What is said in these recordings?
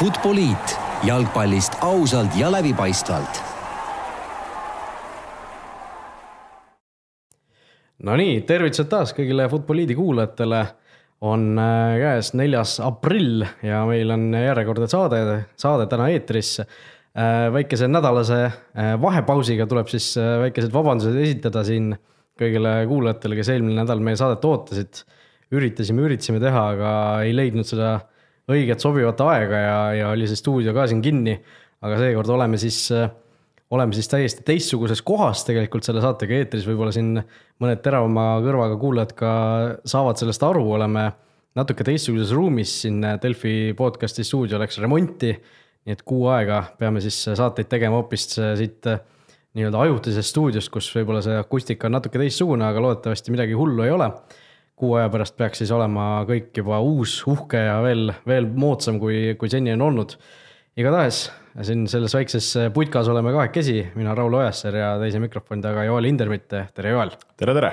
Futboliit jalgpallist ausalt ja läbipaistvalt. Nonii, tervitused taas kõigile Futboliidi kuulajatele. on äh, käes neljas aprill ja meil on järjekordne saade, saade täna eetris. Äh, väikese nädalase äh, vahepausiga tuleb siis väikesed vabandused esitada siin kõigile kuulajatele, kes eelmine nädal meie saadet ootasid. üritasime, üritasime teha, aga ei leidnud seda õiget sobivat aega ja, ja oli see stuudio ka siin kinni. aga seekord oleme siis, oleme siis täiesti teistsuguses kohas tegelikult selle saatega eetris, võib-olla siin mõned teravama kõrvaga kuulajad ka saavad sellest aru, oleme natuke teistsuguses ruumis siin Delfi podcast'i stuudio läks remonti. nii et kuu aega peame siis saateid tegema hoopis siit nii-öelda ajutisest stuudiost, kus võib-olla see akustika on natuke teistsugune, aga loodetavasti midagi hullu ei ole kuu aja pärast peaks siis olema kõik juba uus, uhke ja veel, veel moodsam, kui, kui seni on olnud. igatahes siin selles väikses putkas oleme kahekesi, mina Raul Ojasäär ja teise mikrofoni taga Joel Hindermitt, tere Joel. tere, tere.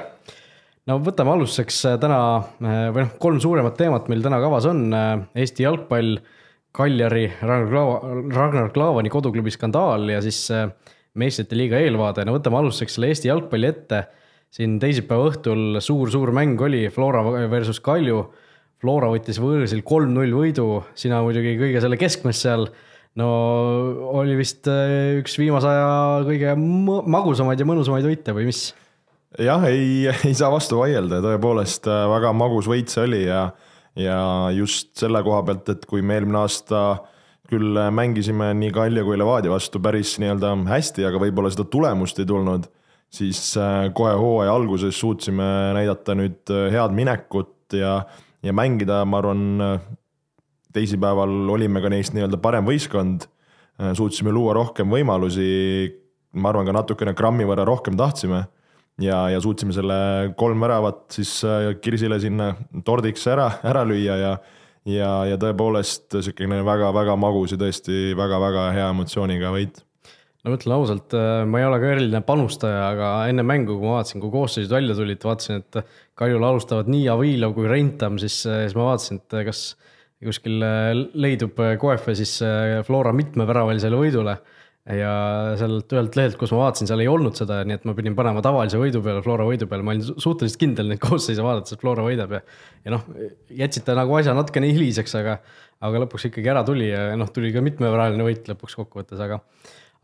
no võtame alustuseks täna või noh, kolm suuremat teemat meil täna kavas on Eesti jalgpall, Kaljari, Ragnar Klaava, Ragnar Klavani koduklubi skandaal ja siis meistrite liiga eelvaade, no võtame alustuseks selle Eesti jalgpalli ette siin teisipäeva õhtul suur-suur mäng oli Flora versus Kalju. Flora võttis võõrsil kolm-null võidu, sina muidugi kõige selle keskmes seal. no oli vist äh, üks viimase aja kõige magusamaid ja mõnusamaid võite või mis? jah, ei, ei saa vastu vaielda, tõepoolest äh, väga magus võit see oli ja, ja just selle koha pealt, et kui me eelmine aasta küll mängisime nii Kalju kui Levadia vastu päris nii-öelda hästi, aga võib-olla seda tulemust ei tulnud siis äh, kohe hooaja alguses suutsime näidata nüüd äh, head minekut ja, ja mängida, ma arvan, äh, teisipäeval olime ka neist nii-öelda parem võistkond, suutsime luua rohkem võimalusi, ma arvan, ka natukene grammi võrra rohkem tahtsime. Ja, ja suutsime selle kolm väravat siis Kirsile sinna tordiks ära, ära lüüa ja ja, ja tõepoolest niisugune väga-väga magus ja tõesti väga-väga hea emotsiooniga võit no ma ütlen ausalt, äh, ma ei ole ka eriline panustaja, aga enne mängu, kui ma vaatasin, kui koosseisud välja tulid, vaatasin, et Kaljul alustavad nii Avilov kui Rentam, siis, äh, siis ma vaatasin, et kas kuskil äh, leidub koefe siis Flora mitmeväravalisele võidule. ja sealt ühelt lehelt, kus ma vaatasin, seal ei olnud seda, nii et ma pidin panema tavalise võidu peale, Flora võidu peale, ma olin suhteliselt kindel neid koosseise vaadates, et Flora võidab ja. ja noh, jätsid ta nagu asja natukene hiliseks, aga, aga lõpuks ikkagi ära tuli ja noh, tuli ka mitmeväraline võit lõpuks kokkuvõttes, aga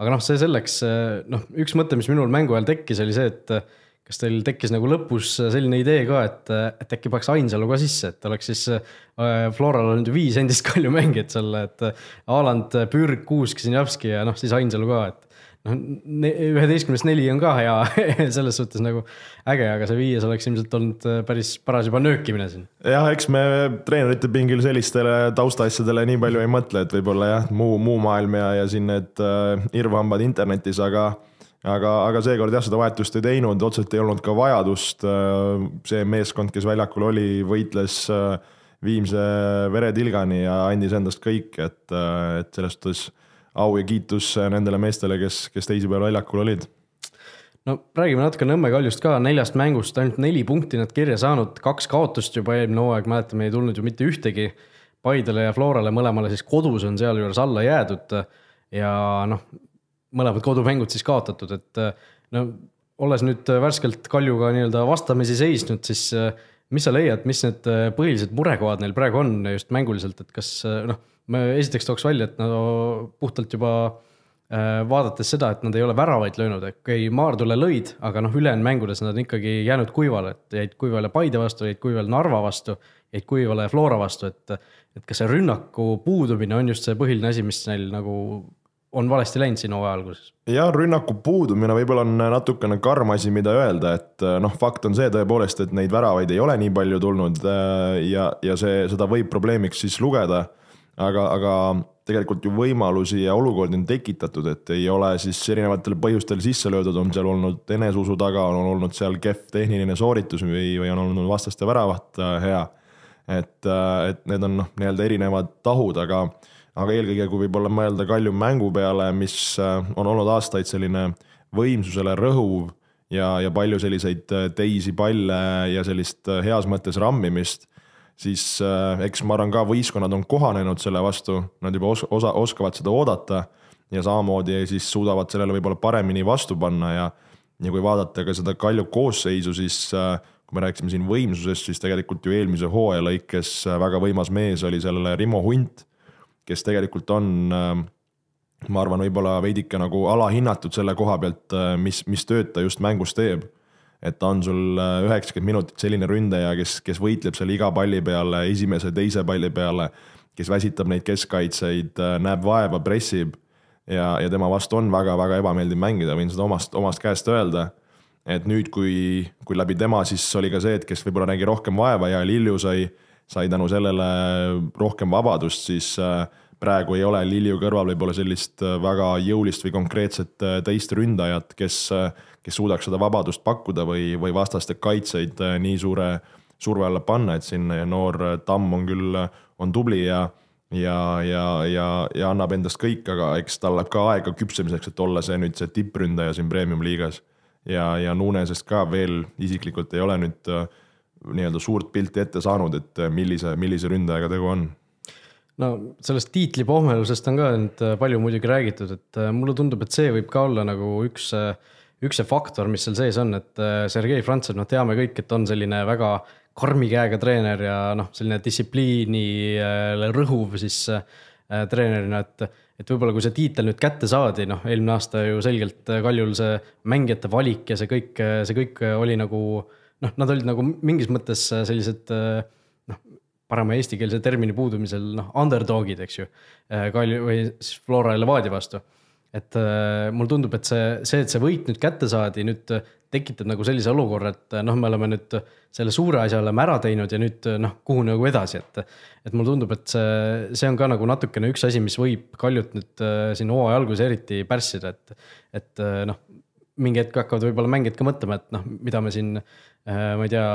aga noh, see selleks, noh, üks mõte, mis minul mängu ajal tekkis, oli see, et kas teil tekkis nagu lõpus selline idee ka, et, et äkki paneks Ainsalu ka sisse, et oleks siis äh,. Floral on nüüd viis endist Kalju mängijat seal, et Aaland, Pürg, Kuusk, Sinjavski ja noh, siis Ainsalu ka, et noh, üheteistkümnest neli on ka hea selles suhtes nagu äge, aga see viies oleks ilmselt olnud äh, päris paras juba nöökimine siin. jah, eks me treenerite pingil sellistele taustaasjadele nii palju ei mõtle, et võib-olla jah, muu, muu maailm ja, ja siin need äh, irvhambad internetis, aga aga, aga seekord jah, seda vahetust ei teinud, otseselt ei olnud ka vajadust. Äh, see meeskond, kes väljakul oli, võitles äh, viimse veretilgani ja andis endast kõik, et, et selles suhtes au ja kiitus nendele meestele, kes, kes teisipäeval väljakul olid. No räägime natuke Nõmme Kaljust ka, neljast mängust ainult neli punkti nad kirja saanud, kaks kaotust juba eelmine hooaeg, mäletame, ei tulnud ju mitte ühtegi. Paidele ja Florale mõlemale siis kodus on sealjuures alla jäädud. Ja noh, mõlemad kodumängud siis kaotatud, et no olles nüüd värskelt Kaljuga nii-öelda vastamisi seisnud, siis mis sa leiad, mis need põhilised murekohad neil praegu on just mänguliselt, et kas noh ma esiteks tooks välja, et no puhtalt juba äh, vaadates seda, et nad ei ole väravaid löönud, okei okay,, Maardule lõid, aga noh, ülejäänud mängudes nad on ikkagi jäänud kuivale, et jäid kuivale Paide vastu, jäid kuivale Narva vastu, jäid kuivale Flora vastu, et. et kas see rünnaku puudumine on just see põhiline asi, mis neil nagu on valesti läinud siin hooaja alguses? jah, rünnaku puudumine võib-olla on natukene karm asi, mida öelda, et noh, fakt on see tõepoolest, et neid väravaid ei ole nii palju tulnud äh, ja, ja see, seda võib probleemiks siis lugeda aga, aga tegelikult ju võimalusi ja olukordi on tekitatud, et ei ole siis erinevatel põhjustel sisse löödud, on seal olnud eneseusu taga, on olnud seal kehv tehniline sooritus või, või on olnud vastaste väravat äh, hea. et, äh, et need on noh, nii-öelda erinevad tahud, aga, aga eelkõige, kui võib-olla mõelda Kalju mängu peale, mis äh, on olnud aastaid selline võimsusele rõhuv ja, ja palju selliseid teisi palle ja sellist heas mõttes rammimist siis äh, eks ma arvan ka võistkonnad on kohanenud selle vastu, nad juba os osa, oskavad seda oodata ja samamoodi siis suudavad sellele võib-olla paremini vastu panna ja ja kui vaadata ka seda Kalju koosseisu, siis äh, kui me rääkisime siin võimsusest, siis tegelikult ju eelmise hooaja lõikes äh, väga võimas mees oli seal Rimo Hunt, kes tegelikult on ma arvan, võib-olla veidike nagu alahinnatud selle koha pealt, mis, mis tööd ta just mängus teeb et ta on sul äh, üheksakümmend minutit selline ründaja, kes, kes võitleb seal iga palli peale, esimese, teise palli peale, kes väsitab neid keskkaitseid, äh, näeb vaeva, pressib ja, ja tema vastu on väga-väga ebameeldiv mängida, võin seda omast, omast käest öelda. et nüüd, kui, kui läbi tema, siis oli ka see, et kes võib-olla nägi rohkem vaeva ja Lilju sai, sai tänu sellele rohkem vabadust, siis äh, praegu ei ole Lilju kõrval võib-olla sellist väga jõulist või konkreetset teist ründajat, kes kes suudaks seda vabadust pakkuda või, või vastaste kaitseid äh, nii suure surve alla panna, et siin noor Tamm on küll, on tubli ja ja, ja, ja, ja annab endast kõik, aga eks tal läheb ka aega küpsemiseks, et olla see nüüd see tippründaja siin premium-liigas. ja, ja Nunesest ka veel isiklikult ei ole nüüd äh, nii-öelda suurt pilti ette saanud, et äh, millise, millise ründajaga tegu on no sellest tiitlipohmelusest on ka nüüd palju muidugi räägitud, et mulle tundub, et see võib ka olla nagu üks äh, üks see faktor, mis seal sees on, et äh, Sergei Frantsev, noh, teame kõik, et on selline väga karmi käega treener ja noh, selline distsipliinile rõhuv siis äh, treenerina, et, et võib-olla kui see tiitel nüüd kätte saadi, noh, eelmine aasta ju selgelt Kaljul see mängijate valik ja see kõik, see kõik oli nagu noh, nad olid nagu mingis mõttes sellised noh, parema eestikeelse termini puudumisel noh, underdog'id, eks ju. Kalju või siis Flora ja Levadia vastu et äh, mulle tundub, et see, see, et see võit nüüd kätte saadi, nüüd tekitab nagu sellise olukorra, et noh, me oleme nüüd selle suure asja oleme ära teinud ja nüüd noh, kuhu nagu edasi, et. et mulle tundub, et see, see on ka nagu natukene üks asi, mis võib Kaljut nüüd äh, siin hooaja alguses eriti pärssida, et, et äh, noh. mingi hetk hakkavad võib-olla mängijad ka mõtlema, et noh, mida me siin, ma ei tea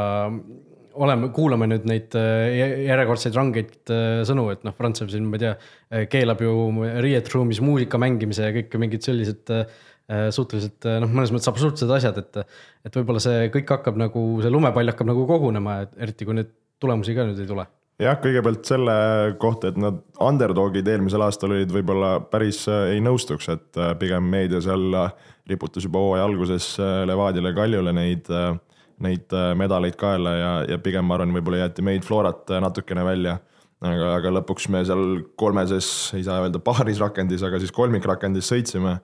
oleme, kuulame nüüd neid äh, järjekordseid rangeid äh, sõnu, et noh, Prantsusmaa siin, ma ei tea, äh, keelab ju riietusruumis muusika mängimise ja kõik mingid sellised suhteliselt noh, mõnes mõttes absurdsed asjad, et, et võib-olla see kõik hakkab nagu, see lumepall hakkab nagu kogunema, eriti kui neid tulemusi ka nüüd ei tule. Jah, kõigepealt selle kohta, et nad underdog'id eelmisel aastal olid, võib-olla päris ei nõustuks, et pigem meedia seal riputas juba hooaja alguses Levadiale, Kaljule neid äh, neid äh, medaleid kaela ja, ja pigem ma arvan, võib-olla jäeti meid Florat äh, natukene välja. aga, aga lõpuks me seal kolmeses, ei saa öelda paaris rakendis, aga siis kolmikrakendis sõitsime.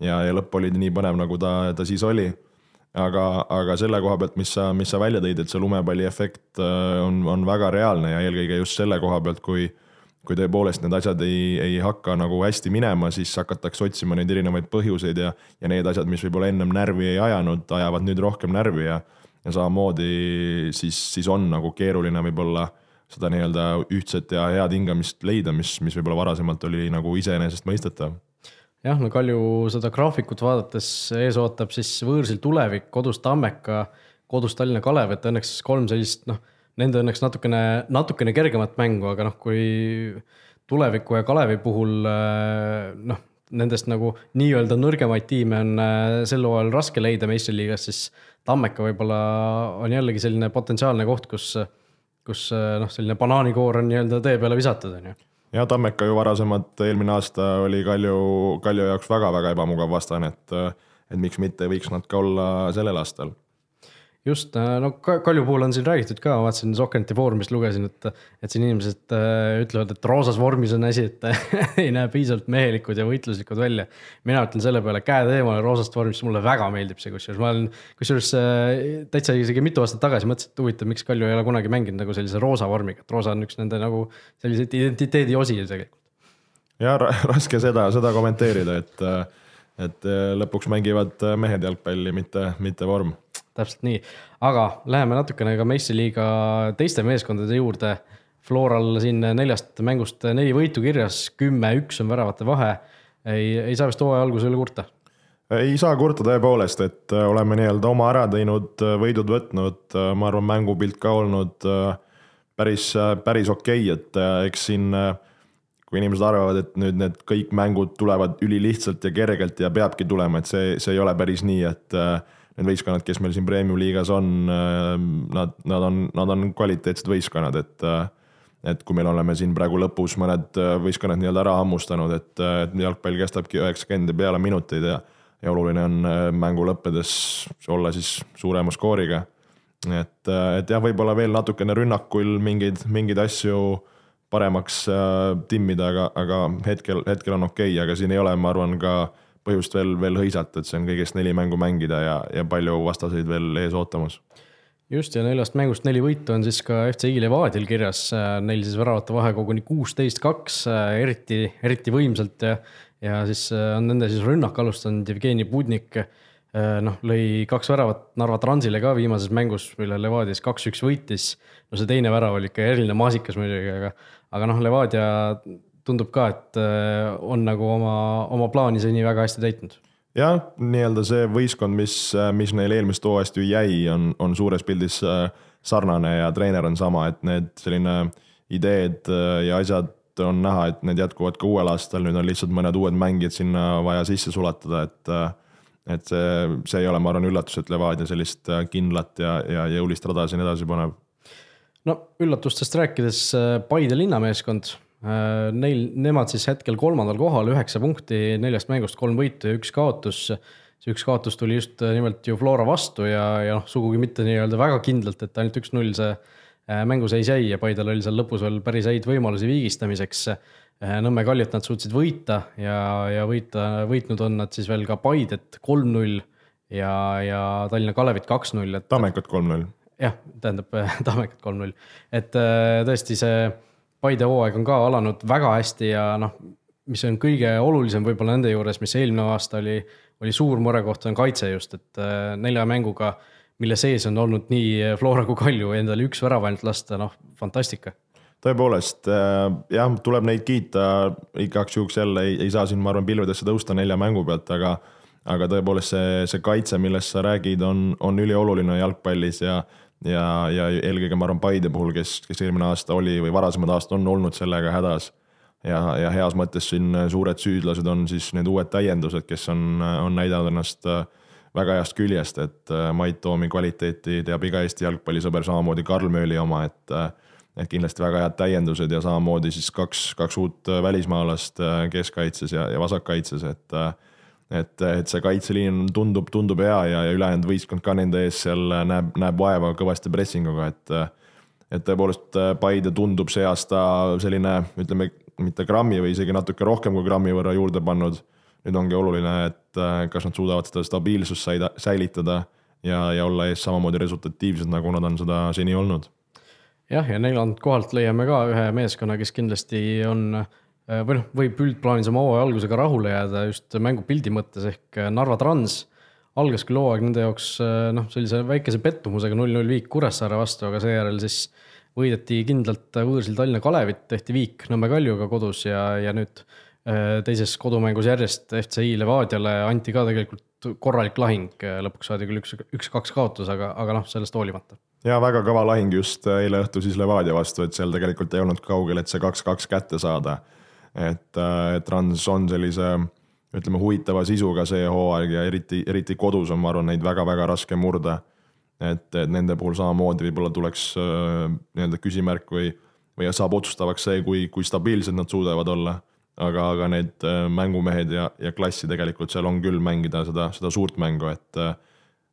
ja, ja lõpp oli nii põnev, nagu ta, ta siis oli. aga, aga selle koha pealt, mis sa, mis sa välja tõid, et see lumepalli efekt äh, on, on väga reaalne ja eelkõige just selle koha pealt, kui kui tõepoolest need asjad ei, ei hakka nagu hästi minema, siis hakatakse otsima neid erinevaid põhjuseid ja, ja need asjad, mis võib-olla ennem närvi ei ajanud, ajavad nüüd rohkem närvi ja ja samamoodi siis, siis on nagu keeruline võib-olla seda nii-öelda ühtset ja head hingamist leida, mis, mis võib-olla varasemalt oli nagu iseenesestmõistetav. jah, no Kalju seda graafikut vaadates ees ootab siis võõrsil tulevik, kodus Tammeka, kodus Tallinna Kalev, et õnneks kolm sellist noh, nende õnneks natukene, natukene kergemat mängu, aga noh, kui tuleviku ja Kalevi puhul noh, nendest nagu nii-öelda nõrgemaid tiime on sel hooajal raske leida meistriliigas, siis Tammeka võib-olla on jällegi selline potentsiaalne koht, kus, kus noh, selline banaanikoor on nii-öelda tee peale visatud, on ju. ja Tammeka ju varasemalt, eelmine aasta oli Kalju, Kalju jaoks väga-väga ebamugav vastane, et, et miks mitte võiks nad ka olla sellel aastal just, äh, no Kalju puhul on siin räägitud ka, ma vaatasin Sokkerneti foorumist lugesin, et, et siin inimesed äh, ütlevad, et roosas vormis on asi, et ei näe piisavalt mehelikud ja võitluslikud välja. mina ütlen selle peale käed eemale roosast vormist, mulle väga meeldib see, kusjuures ma olen, kusjuures äh, täitsa isegi mitu aastat tagasi mõtlesin, et huvitav, miks Kalju ei ole kunagi mänginud nagu sellise roosa vormiga, et roosa on üks nende nagu selliseid identiteedi osi tegelikult. ja raske seda, seda kommenteerida, et, et lõpuks mängivad mehed jalgpalli, mitte, mitte vorm täpselt nii, aga läheme natukene ka meistriliiga teiste meeskondade juurde. Floral siin neljast mängust neli võitu kirjas, kümme-üks on väravate vahe. ei, ei saa vist hooaja alguse üle kurta? ei saa kurta tõepoolest, et äh, oleme nii-öelda oma ära teinud, äh, võidud võtnud, äh, ma arvan, mängupilt ka olnud päris, päris okei okay,, et eks siin kui inimesed arvavad, et nüüd need kõik mängud tulevad ülilihtsalt ja kergelt ja peabki tulema, et see, see ei ole päris nii, et need võistkonnad, kes meil siin premium liigas on, nad, nad on, nad on kvaliteetsed võistkonnad, et et kui meil oleme siin praegu lõpus mõned võistkonnad nii-öelda ära hammustanud, et, et jalgpall kestabki üheksakümmend ja peale minuteid ja ja oluline on mängu lõppedes olla siis suurema skooriga. Et, et jah, võib-olla veel natukene rünnakul mingeid, mingeid asju paremaks äh, timmida, aga, aga hetkel, hetkel on okei okay,, aga siin ei ole, ma arvan, ka põhjust veel, veel hõisata, et see on kõigest neli mängu mängida ja, ja palju vastaseid veel ees ootamas. just ja neljast mängust neli võitu on siis ka FCI Levadial kirjas, neil siis väravate vahe koguni kuusteist, kaks, eriti, eriti võimsalt ja, ja siis on nende siis rünnak alustanud Jevgeni Budnik noh, lõi kaks väravat Narva Transile ka viimases mängus, mille Levadia siis kaks-üks võitis. no see teine värav oli ikka eriline maasikas muidugi, aga, aga noh, Levadia tundub ka, et äh, on nagu oma, oma plaani seni väga hästi täitnud. jah, nii-öelda see võistkond, mis, mis neil eelmist hooajast ju jäi, on, on suures pildis äh, sarnane ja treener on sama, et need selline ideed ja asjad on näha, et need jätkuvad ka uuel aastal, nüüd on lihtsalt mõned uued mängijad sinna vaja sisse sulatada, et et see, see ei ole, ma arvan, üllatus, et Levadia sellist äh, kindlat ja, ja jõulist rada siin edasi paneb. no üllatustest rääkides, äh, Paide linnameeskond, äh, neil, nemad siis hetkel kolmandal kohal, üheksa punkti, neljast mängust kolm võitu ja üks kaotus. see üks kaotus tuli just nimelt ju Flora vastu ja, ja noh, sugugi mitte nii-öelda väga kindlalt, et ainult üks-null see mänguseis jäi ja Paidel oli seal lõpus veel päris häid võimalusi viigistamiseks Äh, Nõmme Kaljut nad suutsid võita ja, ja võita, võitnud on nad siis veel ka Paidet kolm-null ja, ja Tallinna Kalevit kaks-null, et. Tammekat kolm-null. jah, tähendab Tammekat kolm-null, et äh, tõesti see Paide hooaeg on ka alanud väga hästi ja noh, mis on kõige olulisem võib-olla nende juures, mis eelmine aasta oli, oli suur murekoht, on kaitse just, et äh, nelja mänguga, mille sees on olnud nii Flora kui Kalju endale üks värav ainult lasta, noh, fantastika. Tõepoolest äh, jah, tuleb neid kiita, igaks juhuks jälle ei, ei saa siin, ma arvan, pilvedesse tõusta nelja mängu pealt, aga aga tõepoolest see, see kaitse, millest sa räägid, on, on ülioluline jalgpallis ja ja, ja eelkõige ma arvan Paide puhul, kes, kes eelmine aasta oli või varasemad aastad on olnud sellega hädas. ja, ja heas mõttes siin suured süüdlased on siis need uued täiendused, kes on, on näidanud ennast äh, väga heast küljest, et äh, Mait Toomi kvaliteeti teab iga Eesti jalgpallisõber, samamoodi Karl Mööli oma, et et kindlasti väga head täiendused ja samamoodi siis kaks, kaks uut äh, välismaalast äh, keskkaitses ja, ja vasakkaitses, et äh, et, et see kaitseliin tundub, tundub hea ja, ja ülejäänud võistkond ka nende ees seal näeb, näeb vaeva kõvasti pressing uga, et et tõepoolest Paide tundub see aasta selline, ütleme, mitte grammi või isegi natuke rohkem kui grammi võrra juurde pannud. nüüd ongi oluline, et kas nad suudavad seda stabiilsust säilitada ja, ja olla ees samamoodi resultatiivsed, nagu nad on seda seni olnud jah, ja neljandalt kohalt leiame ka ühe meeskonna, kes kindlasti on äh, või noh, võib üldplaanis oma hooaja algusega rahule jääda just mängupildi mõttes ehk äh, Narva Trans. algas küll hooaeg nende jaoks äh, noh, sellise väikese pettumusega null-null viik Kuressaare vastu, aga seejärel siis võideti kindlalt võõrsil Tallinna Kalevit, tehti viik Nõmme Kaljuga kodus ja, ja nüüd teises kodumängus järjest FCI Levadiale anti ka tegelikult korralik lahing, lõpuks saadi küll üks, üks-kaks kaotus, aga, aga noh, sellest hoolimata ja väga kõva lahing just äh, eile õhtul siis Levadia vastu, et seal tegelikult ei olnud kaugel, et see kaks-kaks kätte saada. Et, äh, et Rans on sellise ütleme huvitava sisuga see hooaeg ja eriti, eriti kodus on, ma arvan, neid väga-väga raske murda. et, et nende puhul samamoodi võib-olla tuleks äh, nii-öelda küsimärk või, või saab otsustavaks see, kui, kui stabiilsed nad suudavad olla. aga, aga need mängumehed ja, ja klassi tegelikult seal on küll mängida seda, seda suurt mängu, et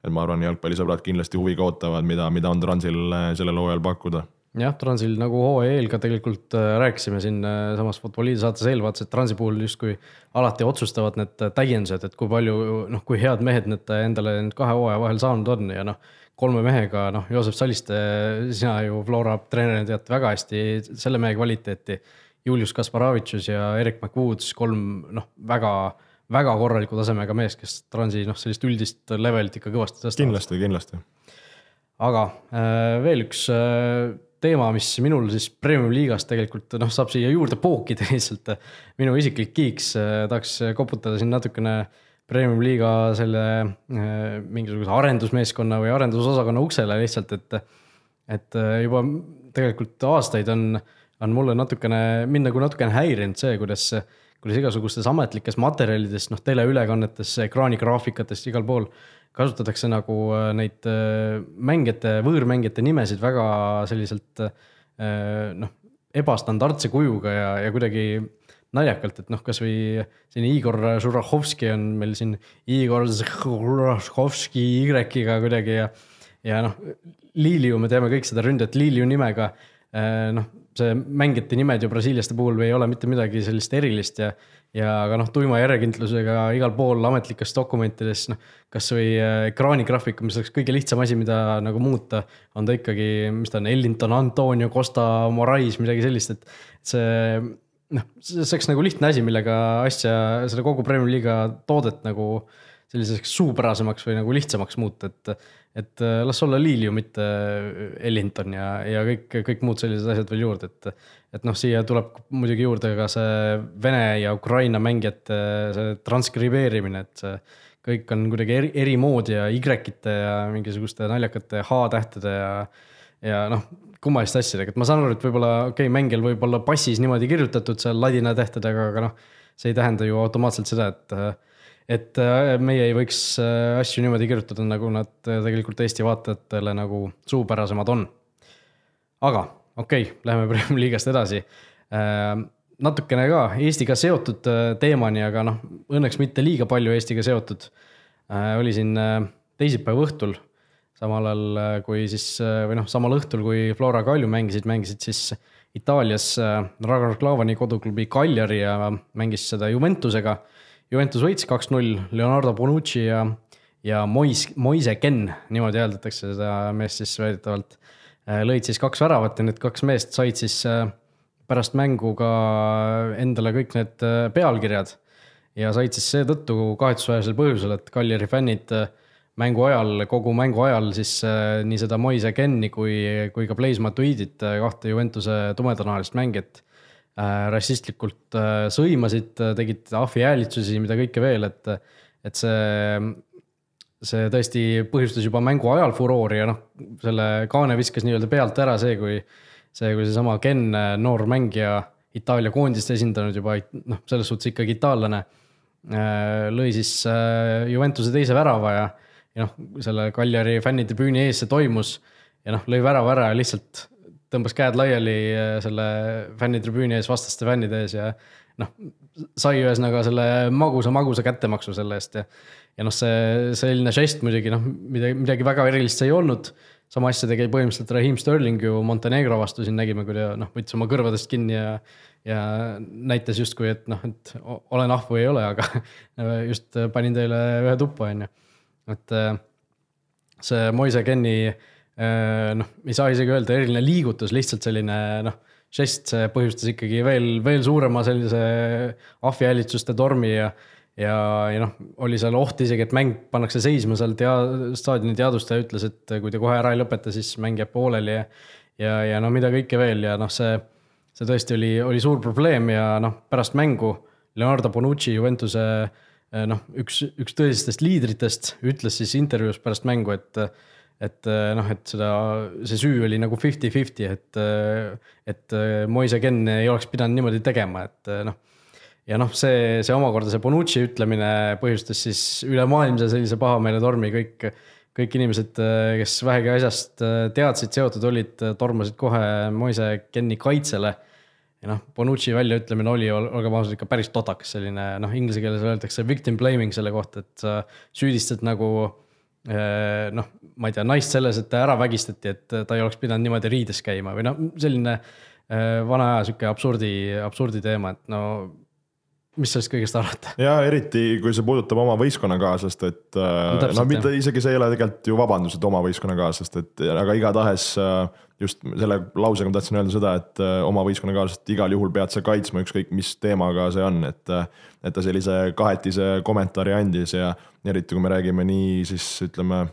et ma arvan, jalgpallisõbrad kindlasti huviga ootavad, mida, mida on Transil äh, sellel hooajal pakkuda jah, Transil nagu hooaja eel ka tegelikult äh, rääkisime siin äh, samas Futboliidi saates eelvaates, et Transi puhul justkui alati otsustavad need täiendused, et kui palju noh, kui head mehed need endale nüüd kahe hooaja vahel saanud on ja noh. kolme mehega, noh, Joosep Saliste, sina ju Flora treenerina tead väga hästi selle mehe kvaliteeti. Julius Kasparavitšus ja Erik McWoods, kolm noh, väga väga korraliku tasemega mees, kes Transi noh, sellist üldist levelit ikka kõvasti tõstab. kindlasti, kindlasti. aga äh, veel üks äh, teema, mis minul siis premium liigas tegelikult noh, saab siia juurde pookida lihtsalt. minu isiklik kiiks äh,, tahaks koputada siin natukene premium liiga selle äh, mingisuguse arendusmeeskonna või arendusosakonna uksele lihtsalt, et. et äh, juba tegelikult aastaid on on mulle natukene, mind nagu natukene häirinud see, kuidas, kuidas igasugustes ametlikes materjalides, noh, teleülekannetes, ekraanigraafikates, igal pool kasutatakse nagu äh, neid äh, mängijate, võõrmängijate nimesid väga selliselt noh, ebastandardse kujuga ja, ja kuidagi naljakalt, et noh, kasvõi selline Igor Žurahhovski on meil siin Igor Žurahhovski Y-ga kuidagi ja, ja noh, Liliu, me teame kõik seda ründajat Liliu nimega. noh, see mängijate nimed ju brasiiliaste puhul ei ole mitte midagi sellist erilist ja, ja aga noh, tuima järjekindlusega igal pool ametlikes dokumentides, noh, kasvõi äh, ekraanigraafik, mis oleks kõige lihtsam asi, mida nagu muuta, on ta ikkagi, mis ta on, Ellington, Antonio, Costa, Morais, midagi sellist, et see noh, see oleks nagu lihtne asi, millega asja, seda kogu Premier League'i toodet nagu selliseks suupärasemaks või nagu lihtsamaks muuta, et et äh, las olla Liliu, mitte Ellington ja, ja kõik, kõik muud sellised asjad veel juurde, et. et noh, siia tuleb muidugi juurde ka see Vene ja Ukraina mängijate see transkribeerimine, et see kõik on kuidagi eri, eri moodi ja Y-ite ja mingisuguste naljakate H-tähtede ja, ja noh, kummaliste asjadega, et ma saan aru, et võib-olla okei okay,, mängijal võib olla passis niimoodi kirjutatud seal ladina tähtedega, aga noh, see ei tähenda ju automaatselt seda, et et äh, meie ei võiks äh, asju niimoodi kirjutada, nagu nad äh, tegelikult Eesti vaatajatele nagu suupärasemad on. aga okei okay,, läheme Premiumi liigast edasi. natukene ka Eestiga seotud teemani, aga noh, õnneks mitte liiga palju Eestiga seotud. oli siin teisipäeva õhtul, samal ajal kui siis või noh, samal õhtul, kui Flora Kalju mängisid, mängisid siis Itaalias Ragnar Klavani koduklubi Cagliari ja mängis seda Juventusega Juventus võitis kaks-null, Leonardo Bonucci ja, ja Mois-, Moise Ken, niimoodi hääldatakse seda meest siis väidetavalt. Äh, lõid siis kaks väravat ja need kaks meest said siis äh, pärast mängu ka endale kõik need äh, pealkirjad. ja said siis seetõttu kahetsusväärsel põhjusel, et Kaljari fännid mängu ajal, kogu mängu ajal siis nii seda Moise Kenni kui, kui ka Blaise Matuidit, kahte Juventuse tumedanahalist mängijat rassistlikult äh, sõimasid, äh, tegid ahvihäälitsusi, mida kõike veel, et, et see, see tõesti põhjustas juba mängu ajal furoori ja noh, selle kaane viskas nii-öelda pealt ära see, kui see, kui seesama Ken, noor mängija, Itaalia koondist esindanud juba, noh, selles suhtes ikkagi itaallane, lõi siis Juventuse teise värava ja, ja noh, selle Kaljari fännidebüüni ees see toimus ja noh, lõi värava ära ja lihtsalt tõmbas käed laiali äh, selle fännitribüüni ees, vastaste fännide ees ja noh, sai ühesõnaga selle magusa, magusa kättemaksu selle eest ja. ja noh, see selline žest muidugi noh, midagi, midagi väga erilist see ei olnud. sama asja tegi põhimõtteliselt Raheem Sterling ju Montenegro vastu, siin nägime, kui ta noh, võttis oma kõrvadest kinni ja. ja näitas justkui, et noh, et olen ahv või ei ole, aga just panin teile ühe tuppa, on ju. et äh, see Moise Kenni noh, ei saa isegi öelda eriline liigutus, lihtsalt selline noh, žest, põhjustas ikkagi veel, veel suurema sellise ahvihäälitsuste tormi ja ja, ja noh, oli seal oht isegi, et mäng pannakse seisma seal tea-, staadioni teadvustaja ütles, et kui te kohe ära ei lõpeta, siis mäng jääb pooleli ja ja, ja no mida kõike veel ja noh, see, see tõesti oli, oli suur probleem ja noh, pärast mängu Leonardo Bonucci, Juventuse noh, üks, üks tõsistest liidritest ütles siis intervjuus pärast mängu, et et eh, noh, et seda, see süü oli nagu fifty-fifty, et, eh, et eh, Moise Ken ei oleks pidanud niimoodi tegema, et noh. ja noh, see, see omakorda see Bonucci ütlemine põhjustas siis ülemaailmse sellise pahameeletormi, kõik, kõik inimesed, kes vähegi asjast teadsid, seotud olid, tormasid kohe Moise Kenni kaitsele. ja noh, Bonucci väljaütlemine oli, olgem ausad, ikka päris totakas, selline noh, inglise keeles öeldakse victim blaming selle kohta, et sa süüdistad nagu noh, ma ei tea, naist selles, et ta ära vägistati, et ta ei oleks pidanud niimoodi riides käima või noh, selline äh, vana aja sihuke absurdi, absurdi teema, et no mis sellest kõigest arvata? ja eriti, kui see puudutab oma võistkonnakaaslast, et äh, no, no mitte isegi see ei ole tegelikult ju vabandus, et oma võistkonnakaaslast, et aga igatahes just selle lausega ma tahtsin öelda seda, et oma võistkonnakaaslast igal juhul pead sa kaitsma, ükskõik mis teemaga see on, et et ta sellise kahetise kommentaari andis ja eriti kui me räägime nii siis ütleme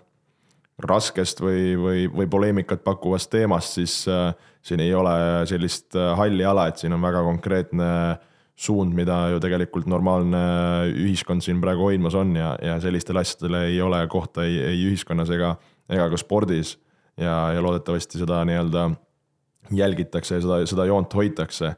raskest või, või, või poleemikat pakkuvast teemast, siis äh, siin ei ole sellist äh, halli ala, et siin on väga konkreetne suund, mida ju tegelikult normaalne ühiskond siin praegu hoidmas on ja, ja sellistele asjadele ei ole kohta ei, ei ühiskonnas ega, ega ka spordis. ja, ja loodetavasti seda nii-öelda jälgitakse ja seda, seda joont hoitakse.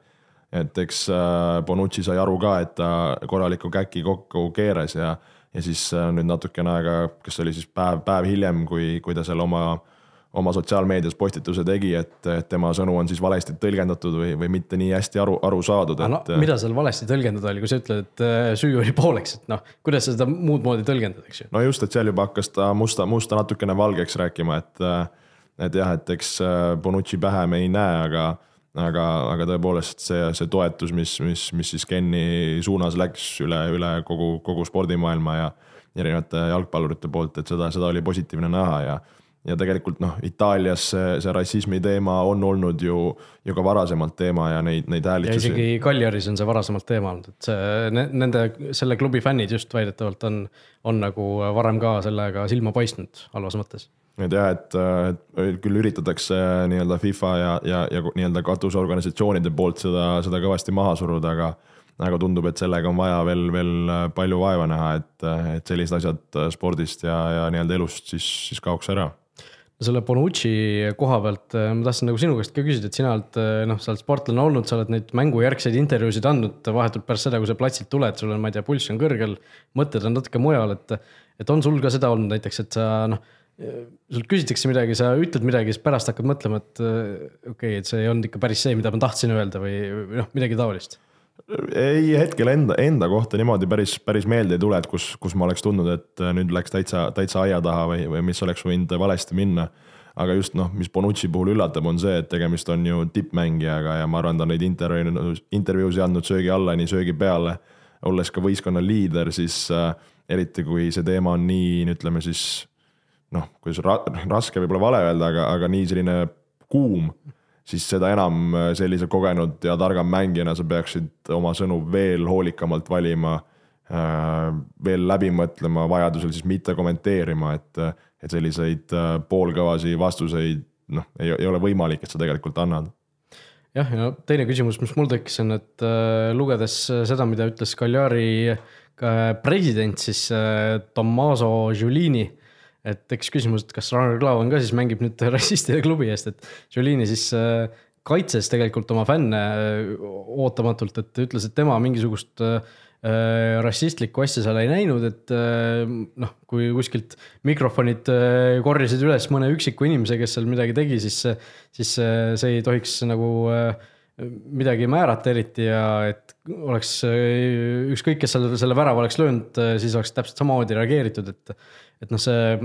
et eks äh, Bonucci sai aru ka, et ta korraliku käki kokku keeras ja, ja siis äh, nüüd natukene aega, kas see oli siis päev, päev hiljem, kui, kui ta seal oma oma sotsiaalmeedias postituse tegi, et, et tema sõnu on siis valesti tõlgendatud või, või mitte nii hästi aru, aru saadud, et no,. mida seal valesti tõlgendada oli, kui sa ütled, et äh, süü oli pooleks, et noh, kuidas sa seda muud moodi tõlgendad, eks ju? no just, et seal juba hakkas ta musta, musta natukene valgeks rääkima, et et jah, et eks äh, Bonucci pähe me ei näe, aga, aga, aga tõepoolest see, see toetus, mis, mis, mis siis Kenni suunas läks üle, üle kogu, kogu spordimaailma ja erinevate jalgpallurite poolt, et seda, seda oli positiivne näha ja ja tegelikult noh, Itaalias see, see rassismi teema on olnud ju, ju ka varasemalt teema ja neid, neid häälitsusi. isegi Kaljaris on see varasemalt teema olnud, et see, nende, selle klubi fännid just väidetavalt on, on nagu varem ka sellega silma paistnud halvas mõttes et jah, et, et küll üritatakse nii-öelda FIFA ja, ja, ja nii-öelda katusorganisatsioonide poolt seda, seda kõvasti maha suruda, aga aga tundub, et sellega on vaja veel, veel palju vaeva näha, et, et sellised asjad spordist ja, ja nii-öelda elust siis, siis kaoks ära selle Bonucci koha pealt ma tahtsin nagu sinu käest ka küsida, et sina oled noh, sa oled sportlane olnud, sa oled neid mängujärgseid intervjuusid andnud vahetult pärast seda, kui sa platsilt tuled, sul on, ma ei tea, pulss on kõrgel, mõtted on natuke mujal, et. et on sul ka seda olnud näiteks, et sa noh sult küsitakse midagi, sa ütled midagi, siis pärast hakkad mõtlema, et äh, okei okay,, et see ei olnud ikka päris see, mida ma tahtsin öelda või noh, midagi taolist. Ei, hetkel enda, enda kohta niimoodi päris, päris meelde ei tule, et kus, kus ma oleks tundnud, et äh, nüüd läks täitsa, täitsa aia taha või, või mis oleks võinud valesti minna. aga just noh, mis Bonucci puhul üllatab, on see, et tegemist on ju tippmängijaga ja ma arvan, ta on neid intervjuu, intervjuusid andnud söögi alla, nii söögi peale. olles ka võistkonna liider, siis äh, eriti kui see teema on nii, ütleme siis noh, kuidas ra raske võib-olla vale öelda, aga, aga nii selline kuum, siis seda enam äh, sellise kogenud ja targam mängijana sa peaksid oma sõnu veel hoolikamalt valima äh,. veel läbi mõtlema, vajadusel siis mitte kommenteerima, et, et selliseid äh, poolkõvasi vastuseid noh, ei, ei ole võimalik, et sa tegelikult annad jah, ja teine küsimus, mis mul tekkis, on, et äh, lugedes seda, mida ütles Cagliari äh, president, siis äh, Tommaso Giulini äh, et tekkis küsimus, et kas Ragnar Klavan ka siis mängib nüüd rassistide klubi eest, et Jolini siis äh, kaitses tegelikult oma fänne äh, ootamatult, et ütles, et tema mingisugust äh, rassistlikku asja seal ei näinud, et noh, kui kuskilt mikrofonid korjasid üles mõne üksiku inimese, kes seal midagi tegi, siis, siis see ei tohiks nagu midagi määrata eriti ja et oleks ükskõik, kes seal selle värava oleks löönud, siis oleks täpselt samamoodi reageeritud, et et noh, see,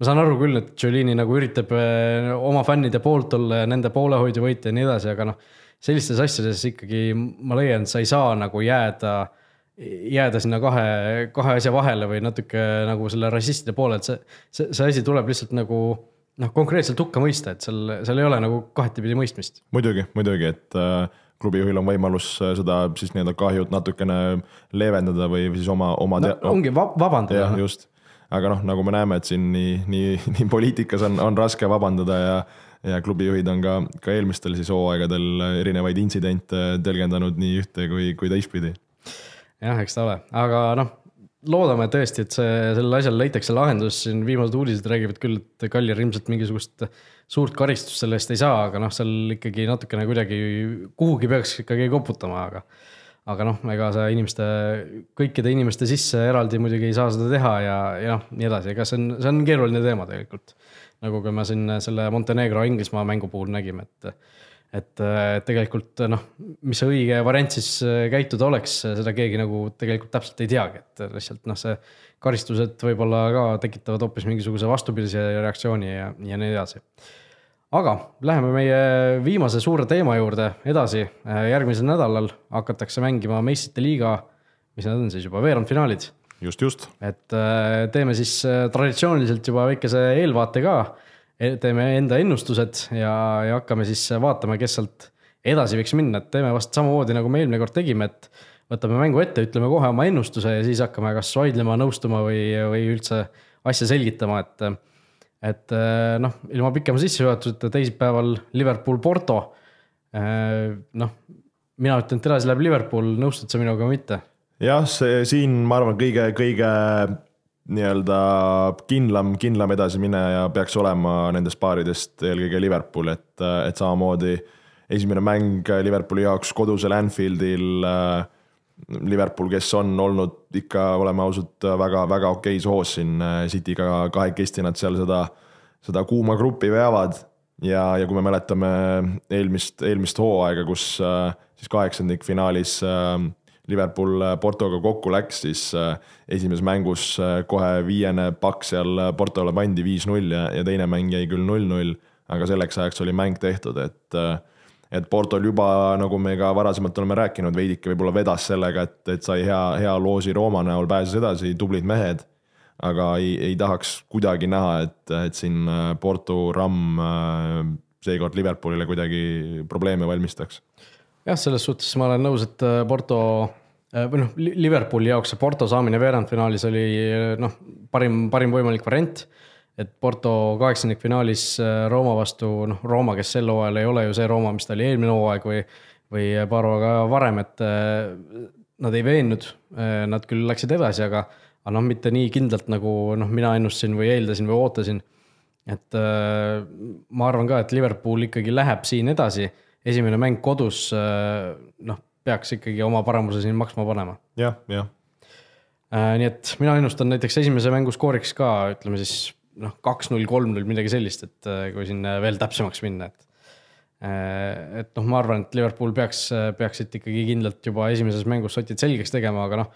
ma saan aru küll, et Jolini nagu üritab eh, oma fännide poolt olla ja nende poolehoidja võita ja nii edasi, aga noh, sellistes asjades ikkagi ma leian, sa ei saa nagu jääda, jääda sinna kahe, kahe asja vahele või natuke nagu selle rassistide poole, et see, see, see asi tuleb lihtsalt nagu noh, konkreetselt hukka mõista, et seal, seal ei ole nagu kahetipidi mõistmist. muidugi, muidugi, et äh, klubijuhil on võimalus äh, seda siis nii-öelda kahjut natukene leevendada või siis oma, oma no,. ongi vabandada. jah, just aga noh, nagu me näeme, et siin nii, nii, nii poliitikas on, on raske vabandada ja ja klubijuhid on ka, ka eelmistel siis hooaegadel erinevaid intsidente tõlgendanud nii ühte kui, kui teistpidi. jah, eks ta ole, aga noh, loodame tõesti, et see, sellele asjale leitakse lahendus, siin viimased uudised räägivad küll, et Kaljar ilmselt mingisugust suurt karistust selle eest ei saa, aga noh, seal ikkagi natukene kuidagi kuhugi peaks ikkagi koputama, aga aga noh, ega sa inimeste, kõikide inimeste sisse eraldi muidugi ei saa seda teha ja, ja noh, nii edasi, ega see on, see on keeruline teema tegelikult. nagu ka me siin selle Montenegro Inglismaa mängu puhul nägime, et, et tegelikult noh, mis see õige variant siis käituda oleks, seda keegi nagu tegelikult täpselt ei teagi, et lihtsalt noh, see karistused võib-olla ka tekitavad hoopis mingisuguse vastupidise reaktsiooni ja, ja nii edasi aga läheme meie viimase suure teema juurde edasi. järgmisel nädalal hakatakse mängima meistrite liiga, mis need on siis juba veerandfinaalid. just, just. et äh, teeme siis äh, traditsiooniliselt juba väikese eelvaate ka. E, teeme enda ennustused ja, ja hakkame siis vaatama, kes sealt edasi võiks minna, et teeme vast samamoodi nagu me eelmine kord tegime, et võtame mängu ette, ütleme kohe oma ennustuse ja siis hakkame kas vaidlema, nõustuma või, või üldse asja selgitama, et et eh, noh, ilma pikema sissejuhatuseta teisipäeval Liverpool-Porto. Eh, noh, mina ütlen, et edasi läheb Liverpool, nõustud sa minuga või mitte? jah, see siin, ma arvan, kõige, kõige nii-öelda kindlam, kindlam edasimineja peaks olema nendest paaridest eelkõige Liverpool, et, et samamoodi esimene mäng Liverpooli jaoks kodusel Anfieldil äh, Liverpool, kes on olnud ikka, oleme ausad, väga-väga okeis hoos siin äh, City'ga kahekesti nad seal seda, seda kuuma gruppi veavad. ja, ja kui me mäletame eelmist, eelmist hooaega, kus äh, siis kaheksandikfinaalis äh, Liverpool Portoga kokku läks, siis esimeses mängus kohe viiene pakk seal Portole pandi viis-null ja, ja teine mäng jäi küll null-null, aga selleks ajaks oli mäng tehtud, et et Portol juba, nagu me ka varasemalt oleme rääkinud, veidike võib-olla vedas sellega, et, et sai hea, hea loosi Rooma näol, pääses edasi, tublid mehed. aga ei, ei tahaks kuidagi näha, et, et siin äh, Porto ramm äh, seekord Liverpoolile kuidagi probleeme valmistaks. jah, selles suhtes ma olen nõus, et äh, Porto või noh, Liverpooli jaoks see Porto saamine veerandfinaalis oli noh, parim, parim võimalik variant et Porto kaheksandikfinaalis äh, Rooma vastu, noh, Rooma, kes sel hooajal ei ole ju see Rooma, mis ta oli eelmine hooaeg või, või paar hooaega varem, et äh, nad ei veennud, äh, nad küll läksid edasi, aga, aga noh, mitte nii kindlalt, nagu noh, mina ennustasin või eeldasin või ootasin. et ma arvan ka, et Liverpool ikkagi läheb siin edasi, esimene mäng kodus, noh, peaks ikkagi oma paremuse siin maksma panema ja,. jah, jah nii et mina ennustan näiteks esimese mängu skooriks ka, ütleme siis noh, kaks-null, kolm-null, midagi sellist, et äh, kui siin äh, veel täpsemaks minna, et. Äh, et noh, ma arvan, et Liverpool peaks, peaksid ikkagi kindlalt juba esimeses mängus sotid selgeks tegema, aga noh.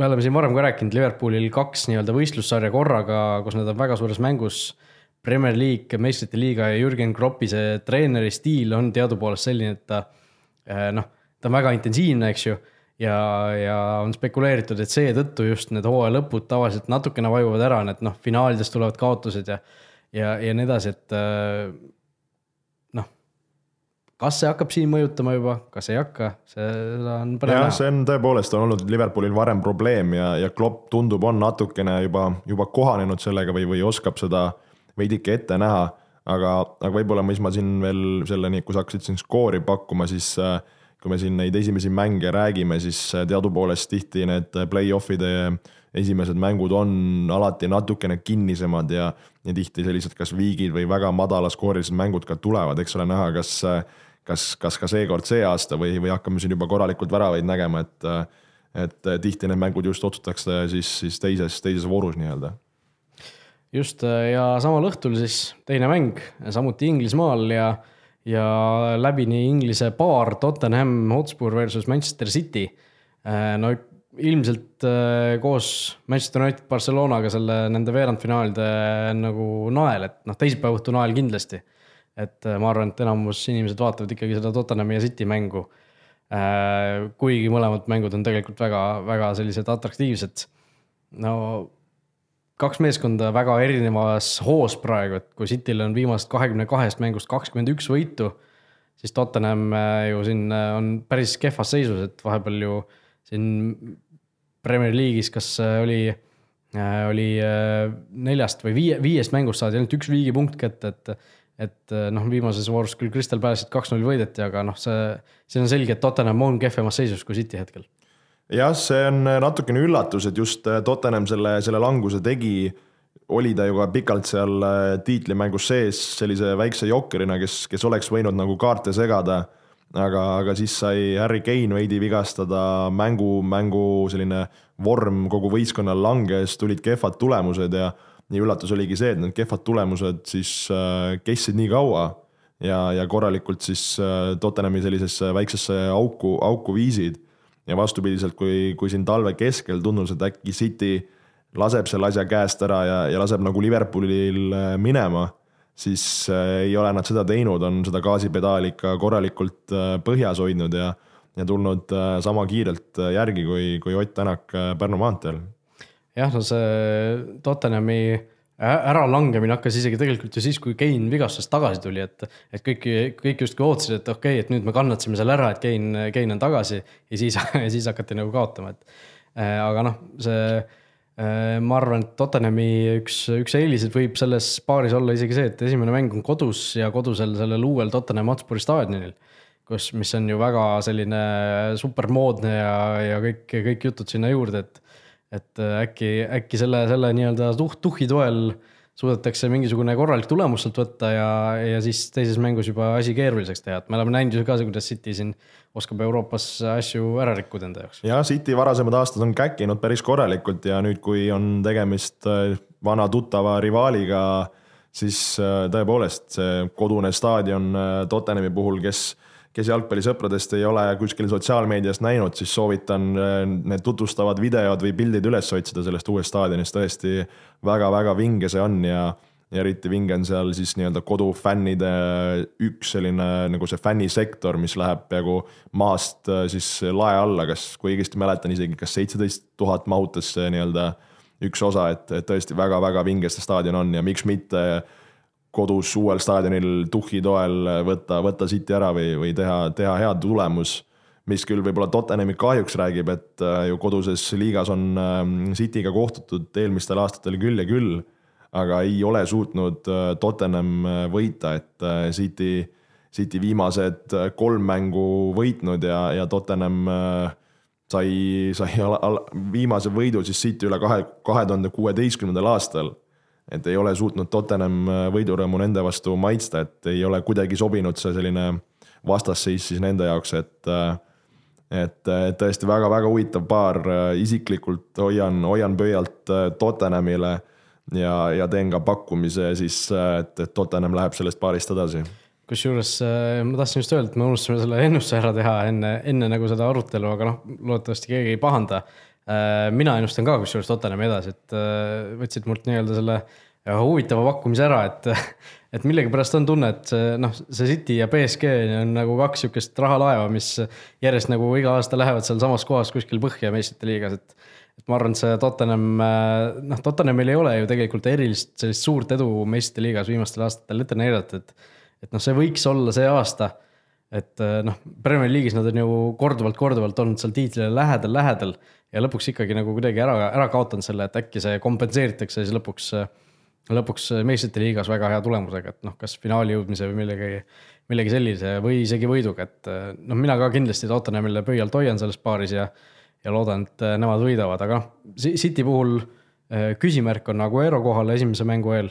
me oleme siin varem ka rääkinud, Liverpoolil kaks nii-öelda võistlussarja korraga, kus nad on väga suures mängus. Premier League, meistrite liiga ja Jürgen Kroppi see treeneri stiil on teadupoolest selline, et ta noh, ta on väga intensiivne, eks ju ja, ja on spekuleeritud, et seetõttu just need hooaja lõpud tavaliselt natukene vajuvad ära, need noh, finaalides tulevad kaotused ja, ja, ja nii edasi, et äh, noh. kas see hakkab siin mõjutama juba, kas ei hakka, seda on põnev näha. see on tõepoolest on olnud Liverpoolil varem probleem ja, ja Klopp tundub, on natukene juba, juba kohanenud sellega või, või oskab seda veidike ette näha. aga, aga võib-olla, mis ma siin veel selleni, kui sa hakkasid siin skoori pakkuma, siis äh, kui me siin neid esimesi mänge räägime, siis äh, teadupoolest tihti need äh, play-off'ide esimesed mängud on alati natukene kinnisemad ja, ja tihti sellised kas viigid või väga madalaskoorilised mängud ka tulevad, eks ole, näha, kas, äh, kas, kas ka seekord see aasta või, või hakkame siin juba korralikult väravaid nägema, et et tihti need mängud just otsustatakse siis, siis teises, teises voorus nii-öelda. Just ja samal õhtul siis teine mäng, samuti Inglismaal ja ja läbini Inglise paar Tottenham Hotspur versus Manchester City. Äh, no ilmselt äh, koos Manchester United Barcelonaga selle nende veerandfinaalide nagu nael, et noh, teisipäeva õhtu nael kindlasti. et äh, ma arvan, et enamus inimesed vaatavad ikkagi seda Tottenhami ja City mängu. kuigi mõlemad mängud on tegelikult väga, väga sellised atraktiivsed. no kaks meeskonda väga erinevas hoos praegu, et kui Cityl on viimasest kahekümne kahest mängust kakskümmend üks võitu, siis Tottenham äh, ju siin äh, on päris kehvas seisus, et vahepeal ju siin Premier League'is, kas äh, oli, oli neljast või viie, viiest mängust saadi ainult üks viigipunkt kätte, et et noh, viimases voorus küll Crystal Palace'it kaks-null võideti, aga noh, see, see on selge, et Tottenham on kehvemas seisus kui City hetkel jah, see on natukene üllatus, et just äh, Tottenham selle, selle languse tegi. oli ta ju ka pikalt seal äh, tiitlimängus sees sellise väikse jokkerina, kes, kes oleks võinud nagu kaarte segada. aga, aga siis sai Harry Kane veidi vigastada, mängu, mängu selline vorm kogu võistkonnal langes, tulid kehvad tulemused ja nii üllatus oligi see, et need kehvad tulemused siis äh, kestsid nii kaua ja, ja korralikult siis Tottenhami sellisesse väiksesse auku, auku viisid ja vastupidiselt, kui, kui siin talve keskel tundus, et äkki City laseb selle asja käest ära ja, ja laseb nagu Liverpoolil äh, minema, siis äh, ei ole nad seda teinud, on seda gaasipedaali ikka korralikult äh, põhjas hoidnud ja, ja tulnud sama kiirelt järgi kui, kui Ott Tänak Pärnu maanteel. jah, no see Tottenhami äralangemine hakkas isegi tegelikult ju siis, kui Kein vigastusest tagasi tuli, et, et kõik, kõik justkui ootasid, et okei okay,, et nüüd me kannatasime selle ära, et Kein, Kein on tagasi ja siis, siis hakati nagu kaotama, et. Äh, aga noh, see, äh, ma arvan, et Tottenhami üks, üks eeliseid võib selles paaris olla isegi see, et esimene mäng on kodus ja kodusel sellel uuel Tottenham Hotspuri staadionil. kus, mis on ju väga selline supermoodne ja, ja kõik, kõik jutud sinna juurde, et et äh, äkki, äkki selle, selle nii-öelda tuh-, tuhhi toel suudetakse mingisugune korralik tulemus sealt võtta ja, ja siis teises mängus juba asi keeruliseks teha, et me oleme näinud ju ka, kuidas City siin oskab Euroopas asju ära rikkuda enda jaoks. ja City varasemad aastad on käkkinud päris korralikult ja nüüd, kui on tegemist äh, vana tuttava rivaaliga, siis äh, tõepoolest see kodune staadion Tottenhami puhul, kes kes jalgpallisõpradest ei ole kuskil sotsiaalmeedias näinud, siis soovitan äh, need tutvustavad videod või pildid üles otsida sellest uuest staadionist, tõesti väga-väga vinge see on ja ja eriti vinge on seal siis nii-öelda kodufännide üks selline nagu see fännisektor, mis läheb peaaegu maast äh, siis lae alla, kas, kui õigesti mäletan, isegi kas seitseteist tuhat mahutas see nii-öelda üks osa, et, et tõesti väga-väga vinge see staadion on ja miks mitte kodus uuel staadionil tuhhi toel võtta, võtta City ära või, või teha, teha head tulemus. mis küll võib-olla Tottenhami kahjuks räägib, et äh, ju koduses liigas on ähm, City'ga kohtutud eelmistel aastatel küll ja küll. aga ei ole suutnud äh, Tottenham äh, võita, et City, City viimased kolm mängu võitnud ja, ja Tottenham sai, sai ala, ala, viimase võidu siis City üle kahe, kahe tuhande kuueteistkümnendal aastal et ei ole suutnud Tottenham äh, võidurõõmu nende vastu maitsta, et ei ole kuidagi sobinud see selline vastasseis siis nende jaoks, et äh, et tõesti väga-väga huvitav paar, isiklikult hoian, hoian pöialt äh, Tottenhamile ja, ja teen ka pakkumise siis, et, et Tottenham läheb sellest paarist edasi. kusjuures ma tahtsin just öelda, et me unustasime selle ennustuse ära teha enne, enne nagu seda arutelu, aga noh, loodetavasti keegi ei pahanda Äh, mina ennustan ka kusjuures Tottenhami edasi, et äh, võtsid mult nii-öelda selle äh, huvitava pakkumise ära, et, et millegipärast on tunne, et see noh, see City ja BSG on nagu kaks sihukest rahalaeva, mis järjest nagu iga aasta lähevad sealsamas kohas kuskil põhja meistrite liigas, et. et ma arvan, et see Tottenham, noh, Tottenhamil ei ole ju tegelikult erilist sellist suurt edu meistrite liigas viimastel aastatel ette näidata, et. et noh, see võiks olla see aasta et noh, Premier League'is nad on ju korduvalt-korduvalt olnud seal tiitlile lähedal, lähedal ja lõpuks ikkagi nagu kuidagi ära, ära kaotanud selle, et äkki see kompenseeritakse siis lõpuks, lõpuks meistrite liigas väga hea tulemusega, et noh, kas finaali jõudmise või millegi, millegi sellise või isegi võiduga, et noh, mina ka kindlasti Tottenhamile pöialt hoian selles paaris ja, ja loodan, et nemad võidavad, aga noh, City puhul eh, küsimärk on Aguero kohal esimese mängu eel.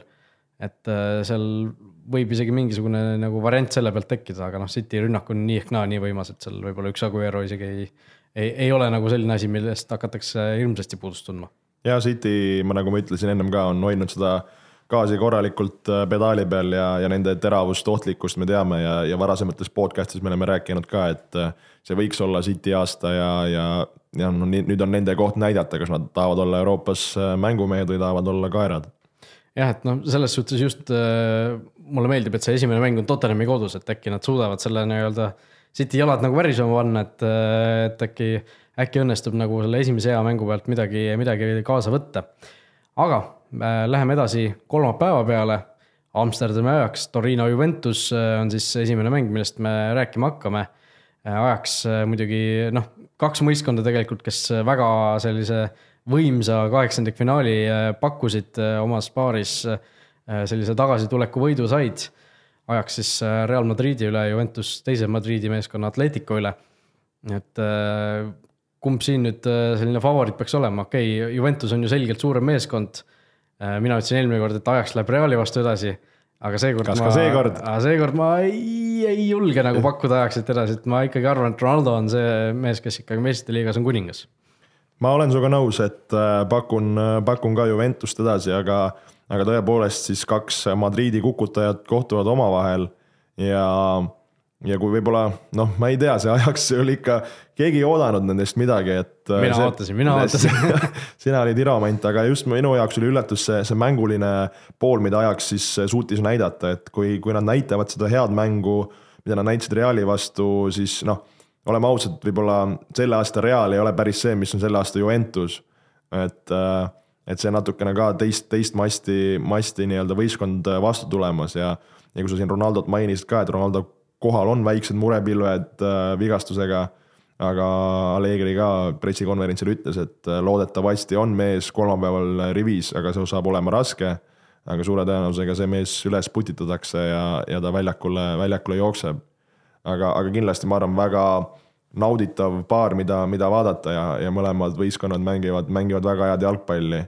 et eh, seal võib isegi mingisugune nagu variant selle pealt tekkida, aga noh, City rünnak on nii ehk naa nii võimas, et seal võib-olla üks Aguero isegi ei ei, ei ole nagu selline asi, millest hakatakse hirmsasti puudust tundma. ja City, ma nagu ma ütlesin ennem ka, on hoidnud seda gaasi korralikult äh, pedaali peal ja, ja nende teravust, ohtlikkust me teame ja, ja varasemates podcast'is me oleme rääkinud ka, et äh, see võiks olla City aasta ja, ja, ja no nüüd on nende koht näidata, kas nad tahavad olla Euroopas äh, mängumehed või tahavad olla kaerad. jah, et noh, selles suhtes just mulle meeldib, et see esimene mäng on Tottenhami kodus, et äkki nad suudavad selle nii-öelda äh, City jalad nagu värisema panna, et, et äkki, äkki õnnestub nagu selle esimese hea mängu pealt midagi, midagi kaasa võtta. aga äh, läheme edasi kolmapäeva peale. Amsterdami ajaks Torino Juventus äh, on siis esimene mäng, millest me rääkima hakkame äh,. ajaks äh, muidugi noh, kaks võistkonda tegelikult, kes väga sellise võimsa kaheksandikfinaali äh, pakkusid äh, omas paaris sellise tagasituleku võidu said ajaks siis äh, Real Madridi üle, Juventus teise Madridi meeskonna Atletico üle. et äh, kumb siin nüüd äh, selline favoriit peaks olema, okei okay,, Juventus on ju selgelt suurem meeskond. mina ütlesin eelmine kord, et ajaks läheb Reali vastu edasi, aga seekord. kas ma, seekord? seekord ma ei, ei julge nagu pakkuda ajaksit edasi, et ma ikkagi arvan, et Ronaldo on see mees, kes ikkagi meistrite liigas on kuningas. Ma olen sinuga nõus, et pakun, pakun ka Juventust edasi, aga aga tõepoolest siis kaks Madriidi kukutajat kohtuvad omavahel ja, ja kui võib-olla noh, ma ei tea, see ajaks oli ikka, keegi ei oodanud nendest midagi, et. mina see, ootasin, mina ootasin sina olid iromant, aga just minu jaoks oli üllatus see, see mänguline pool, mida ajaks siis suutis näidata, et kui, kui nad näitavad seda head mängu, mida nad näitasid Reali vastu, siis noh, oleme ausad, võib-olla selle aasta Real ei ole päris see, mis on selle aasta Juventus. et et see natukene ka teist, teist masti, masti nii-öelda võistkond vastu tulemas ja, ja kui sa siin Ronaldot mainisid ka, et Ronaldo kohal on väiksed murepilved äh, vigastusega, aga Allegri ka pressikonverentsil ütles, et äh, loodetavasti on mees kolmapäeval rivis, aga see saab olema raske. aga suure tõenäosusega see mees üles putitatakse ja, ja ta väljakule, väljakule jookseb. Aga, aga kindlasti ma arvan, väga nauditav paar, mida, mida vaadata ja, ja mõlemad võistkonnad mängivad, mängivad väga head jalgpalli.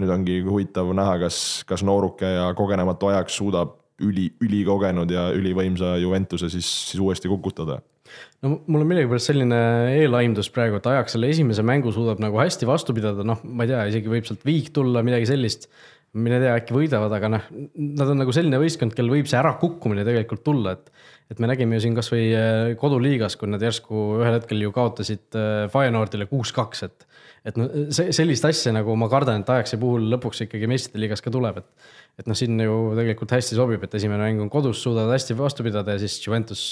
nüüd ongi huvitav näha, kas, kas nooruke ja kogenematu Ajax suudab üli, ülikogenud ja ülivõimsa Juventuse siis, siis uuesti kukutada no mul on millegipärast selline eelaimdus praegu, et Ajax selle esimese mängu suudab nagu hästi vastu pidada, noh, ma ei tea, isegi võib sealt viik tulla, midagi sellist. mine tea, äkki võidavad, aga noh, nad on nagu selline võistkond, kel võib see ärakukkumine tegelikult tulla, et et me nägime ju siin kasvõi äh, koduliigas, kui nad järsku ühel hetkel ju kaotasid äh, Feyenoordile kuus-kaks, et. et no see, sellist asja nagu ma kardan, et Ajaxi puhul lõpuks ikkagi meistrite liigas ka tuleb, et. et noh, siin ju tegelikult hästi sobib, et esimene mäng on kodus, suudavad hästi vastu pidada ja siis Juventus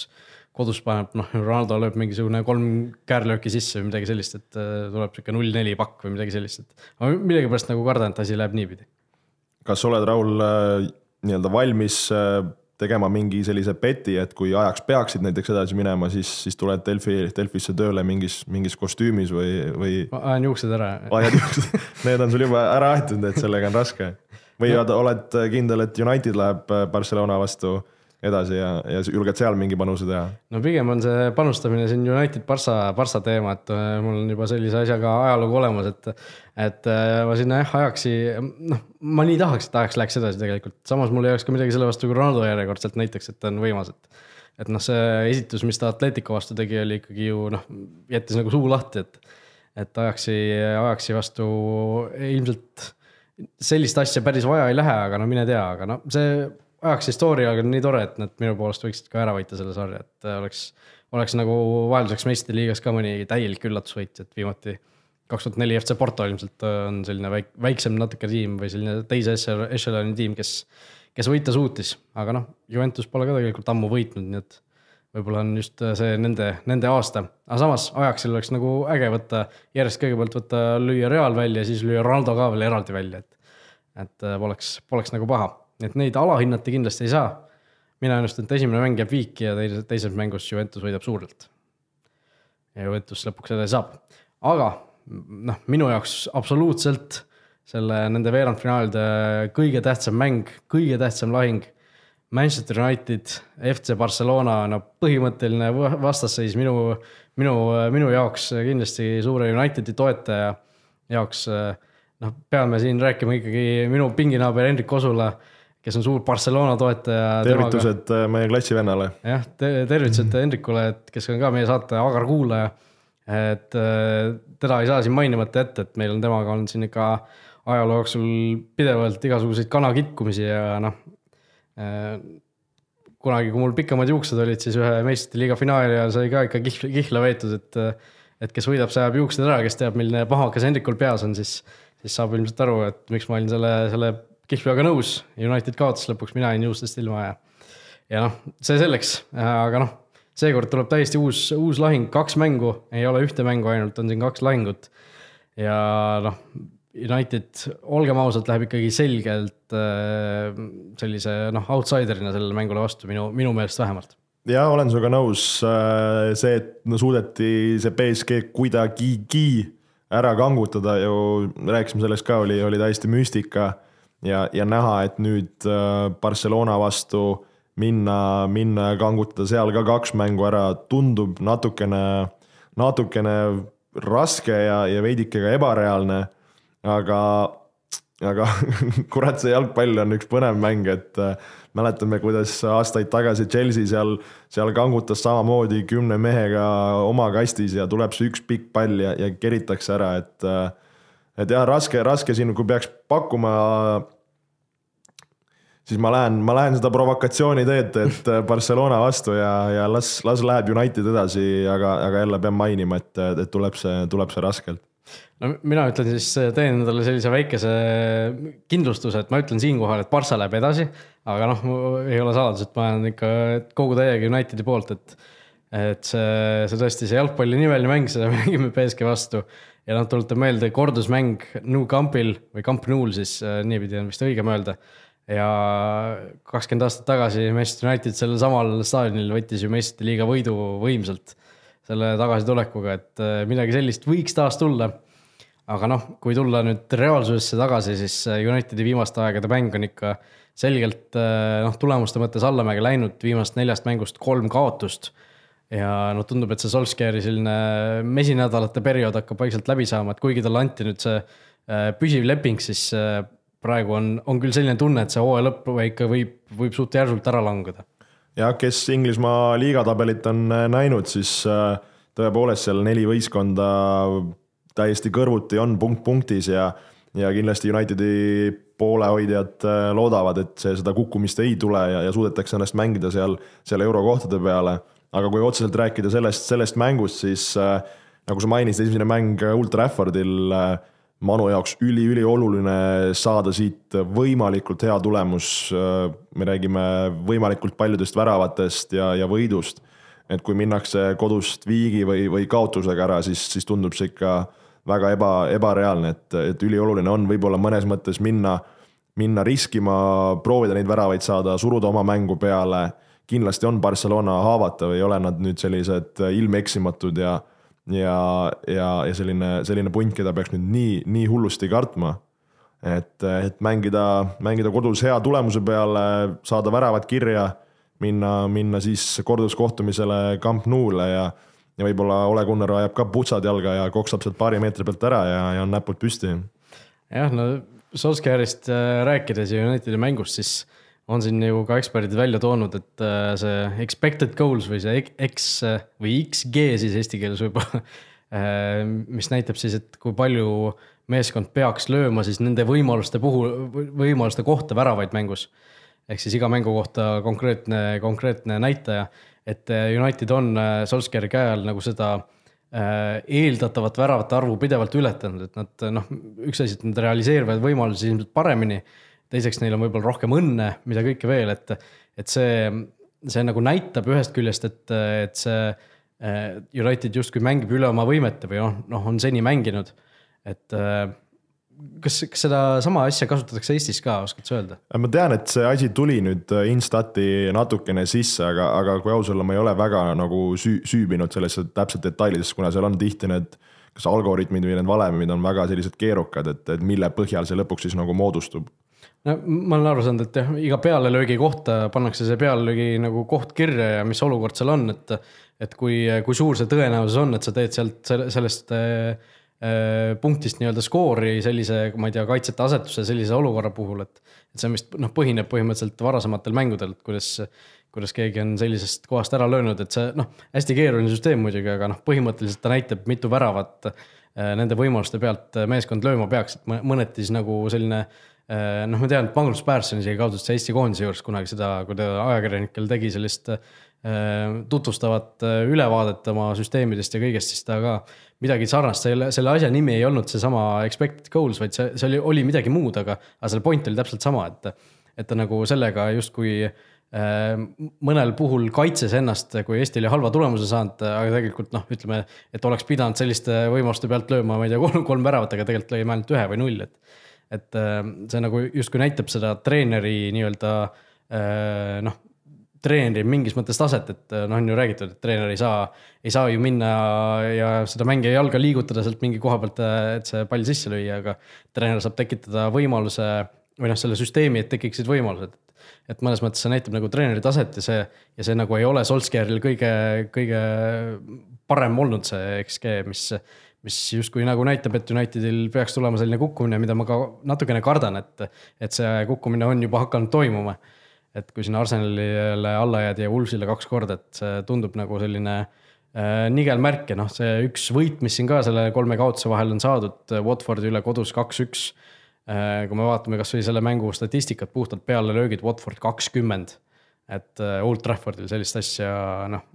kodus paneb, noh, Ronaldo lööb mingisugune kolm käärlööki sisse või midagi sellist, et äh, tuleb sihuke null-neli pakk või midagi sellist, et. ma millegipärast nagu kardan, et asi läheb niipidi. kas oled, Raul, nii-öelda valmis tegema mingi sellise beti, et kui ajaks peaksid näiteks edasi minema, siis, siis tuled Delfi, Delfisse tööle mingis, mingis kostüümis või, või. ajan juuksed ära. ajad juuksed, need on sul juba ära aetud, et sellega on raske. või no. oled kindel, et United läheb Barcelona vastu edasi ja, ja julged seal mingi panuse teha? no pigem on see panustamine siin United Barca, Barca teema, et äh, mul on juba sellise asjaga ajalugu olemas, et. et äh, ma sinna jah ajaksi, noh, ma nii tahaks, et ajaks läheks edasi tegelikult, samas mul ei oleks ka midagi selle vastu, kui Ronaldo järjekordselt näiteks, et ta on võimas, et. et noh, see esitus, mis ta Atletico vastu tegi, oli ikkagi ju noh, jättis nagu suu lahti, et. et ajaksi, ajaksi vastu ilmselt sellist asja päris vaja ei lähe, aga no mine tea, aga noh, see ajaks historia on nii tore, et nad minu poolest võiksid ka ära võita selle sarja, et äh, oleks, oleks nagu vahelduseks meistriliigas ka mõni täielik üllatusvõit, et viimati kaks tuhat neli FC Porto ilmselt äh, on selline väik-, väiksem natuke tiim või selline teise echelon'i tiim, kes, kes võita suutis, aga noh, Juventus pole ka tegelikult ammu võitnud, nii et võib-olla on just äh, see nende, nende aasta, aga samas Ajaxil oleks nagu äge võtta, järjest kõigepealt võtta, lüüa Real välja, siis lüüa Ronaldo ka veel eraldi välja, et, et poleks, poleks nagu paha et neid alahinnata kindlasti ei saa. mina ennustan, et esimene mäng jääb viiki ja teises, teises mängus Juventus võidab suurelt. ja Juventus lõpuks edasi saab, aga noh, minu jaoks absoluutselt selle, nende veerandfinaalide kõige tähtsam mäng, kõige tähtsam lahing. Manchester United, FC Barcelona, no põhimõtteline vastasseis minu, minu, minu jaoks kindlasti suure Unitedi toetaja jaoks. noh, peame siin rääkima ikkagi minu pinginaaber Hendrik Osula kes on suur Barcelona toetaja. tervitused temaga... Äh, meie klassivennale. jah te, tervitused Hendrikule, et kes on ka meie saate agar kuulaja. et äh, teda ei saa siin mainimata jätta, et meil on temaga olnud siin ikka ajaloo jooksul pidevalt igasuguseid kanakitkumisi ja noh. Äh, kunagi, kui mul pikemad juuksed olid, siis ühe meistrite liiga finaali ajal sai ka ikka kihla, kihla veetud, et. et kes võidab, see ajab juuksed ära, kes teab, milline pahakas Hendrikul peas on, siis, siis saab ilmselt aru, et miks ma olin selle, selle Kihlveoga nõus, United kaotas lõpuks, mina jäin juustest ilma ja. ja noh, see selleks, aga noh, seekord tuleb täiesti uus, uus lahing, kaks mängu, ei ole ühte mängu ainult, on siin kaks lahingut. ja noh, United, olgem ausad, läheb ikkagi selgelt äh, sellise noh, outsider'ina sellele mängule vastu, minu, minu meelest vähemalt ja olen sinuga nõus, äh, see, et no suudeti see BSG kuidagigi ära kangutada ju, rääkisime sellest ka, oli, oli täiesti müstika ja, ja näha, et nüüd äh, Barcelona vastu minna, minna ja kangutada seal ka kaks mängu ära, tundub natukene, natukene raske ja, ja veidike ka ebareaalne. aga, aga kurat, see jalgpall on üks põnev mäng, et äh, mäletame, kuidas aastaid tagasi Chelsea seal, seal kangutas samamoodi kümne mehega oma kastis ja tuleb see üks pikk pall ja, ja keritakse ära, et äh, et jah, raske, raske siin, kui peaks pakkuma, siis ma lähen, ma lähen seda provokatsiooni teed, et Barcelona vastu ja, ja las, las läheb United edasi, aga, aga jälle pean mainima, et, et tuleb see, tuleb see raskelt no mina ütlen siis, teen endale sellise väikese kindlustuse, et ma ütlen siinkohal, et Barca läheb edasi. aga noh, ei ole saladus, et ma olen ikka kogu täiega Unitedi poolt, et. et see, see tõesti, see jalgpallinimeline mäng, seda mängime BSG vastu ja noh, tuletan meelde, kordusmäng Nou Campil või Camp Nou'l siis äh, niipidi on vist õigem öelda. ja kakskümmend aastat tagasi Manchester United sellel samal staadionil võttis ju meistrite liiga võidu võimsalt selle tagasitulekuga, et äh, midagi sellist võiks taas tulla. aga noh, kui tulla nüüd reaalsusesse tagasi, siis äh, Unitedi viimaste aegade mäng on ikka selgelt noh, tulemuste mõttes allamäge läinud, viimasest neljast mängust kolm kaotust ja noh, tundub, et see Solskjaeri selline mesinädalate periood hakkab vaikselt läbi saama, et kuigi talle anti nüüd see äh, püsiv leping, siis äh, praegu on, on küll selline tunne, et see hooaja lõpp ikka võib, võib suht järsult ära langeda. jah, kes Inglismaa liigatabelit on äh, näinud, siis tõepoolest seal neli võistkonda täiesti kõrvuti on punkt punktis ja, ja kindlasti Unitedi poolehoidjad loodavad, et see, seda kukkumist ei tule ja, ja suudetakse ennast mängida seal, seal eurokohtade peale aga kui otseselt rääkida sellest, sellest mängust, siis äh, nagu sa mainisid, esimene mäng Old Traffordil äh, Manu jaoks üli-ülioluline saada siit võimalikult hea tulemus äh,. me räägime võimalikult paljudest väravatest ja, ja võidust. et kui minnakse kodust viigi või, või kaotusega ära, siis, siis tundub see ikka väga eba, ebareaalne, et, et ülioluline on võib-olla mõnes mõttes minna, minna riskima, proovida neid väravaid saada, suruda oma mängu peale kindlasti on Barcelona haavatav, ei ole nad nüüd sellised ilmeksimatud ja ja, ja, ja selline, selline punt, keda peaks nüüd nii, nii hullusti kartma. et, et mängida, mängida kodus hea tulemuse peale, saada väravad kirja, minna, minna siis korduskohtumisele Camp Nou'le ja ja võib-olla Ole Gunnar ajab ka putsad jalga ja koksab sealt paari meetri pealt ära ja, ja on näpud püsti. jah, no Solskjaerist äh, rääkides ja Unitedi mängust, siis on siin ju ka eksperdid välja toonud, et äh, see expected goals või see X või XG siis eesti keeles võib-olla, äh, mis näitab siis, et kui palju meeskond peaks lööma siis nende võimaluste puhul, võimaluste kohta väravaid mängus. ehk siis iga mängu kohta konkreetne, konkreetne näitaja, et äh, United on Solskjaeri käe all nagu seda eeldatavat väravate arvu pidevalt ületanud, et nad noh, üks asi, et nad realiseerivad võimalusi ilmselt paremini teiseks, neil on võib-olla rohkem õnne, mida kõike veel, et, et see, see nagu näitab ühest küljest, et, et see eh, United justkui mängib üle oma võimete või noh, noh, on seni mänginud. et eh, kas, kas sedasama asja kasutatakse Eestis ka, oskad sa öelda? ma tean, et see asi tuli nüüd Instati natukene sisse, aga, aga kui aus olla, ma ei ole väga nagu süü-, süübinud sellesse täpselt detailidesse, kuna seal on tihti need kas algoritmid või need valemid on väga sellised keerukad, et, et mille põhjal see lõpuks siis nagu moodustub no ma olen aru saanud, et jah, iga pealelöögi kohta pannakse see pealelöögi nagu koht kirja ja mis olukord seal on, et. et kui, kui suur see tõenäosus on, et sa teed sealt sellest äh, äh, punktist nii-öelda skoori sellise, ma ei tea, kaitsjate asetuse sellise olukorra puhul, et. et see vist noh, põhineb põhimõtteliselt varasematel mängudel, et kuidas, kuidas keegi on sellisest kohast ära löönud, et see noh, hästi keeruline süsteem muidugi, aga noh, põhimõtteliselt ta näitab, mitu väravat äh, nende võimaluste pealt meeskond lööma peaks, et mõneti siis nagu selline noh, ma tean, et Magnus Persson isegi kaotas Eesti koondise juures kunagi seda, kui ta ajakirjanikel tegi sellist äh, tutvustavat äh, ülevaadet oma süsteemidest ja kõigest, siis ta ka midagi sarnast, selle, selle asja nimi ei olnud seesama expected goals, vaid see, see oli, oli midagi muud, aga, aga selle point oli täpselt sama, et, et ta nagu sellega justkui mõnel puhul kaitses ennast, kui Eesti oli halva tulemuse saanud, aga tegelikult noh, ütleme, et oleks pidanud selliste võimaluste pealt lööma, ma ei tea, kolm, kolm väravat, aga tegelikult lõime ainult ühe või null, et et äh, see nagu justkui näitab seda treeneri nii-öelda äh, noh, treeneri mingis mõttes taset, et äh, noh, on ju räägitud, et treener ei saa, ei saa ju minna ja seda mängija jalga liigutada sealt mingi koha pealt, et see pall sisse lüüa, aga treener saab tekitada võimaluse või noh, selle süsteemi, et tekiksid võimalused. et mõnes mõttes see näitab nagu treeneri taset ja see, ja see nagu ei ole Solskjaeril kõige, kõige parem olnud see XG, mis mis justkui nagu näitab, et Unitedil peaks tulema selline kukkumine, mida ma ka natukene kardan, et, et see kukkumine on juba hakanud toimuma. et kui sinna Arsenalile alla jääd ja Wolvesile kaks korda, et see tundub nagu selline äh, nigel märk ja noh, see üks võit, mis siin ka selle kolme kaotuse vahel on saadud Watfordi üle kodus kaks-üks äh,. kui me vaatame kasvõi selle mängu statistikat puhtalt peale löögid, Watford kakskümmend. et äh, Old Traffordil sellist asja noh,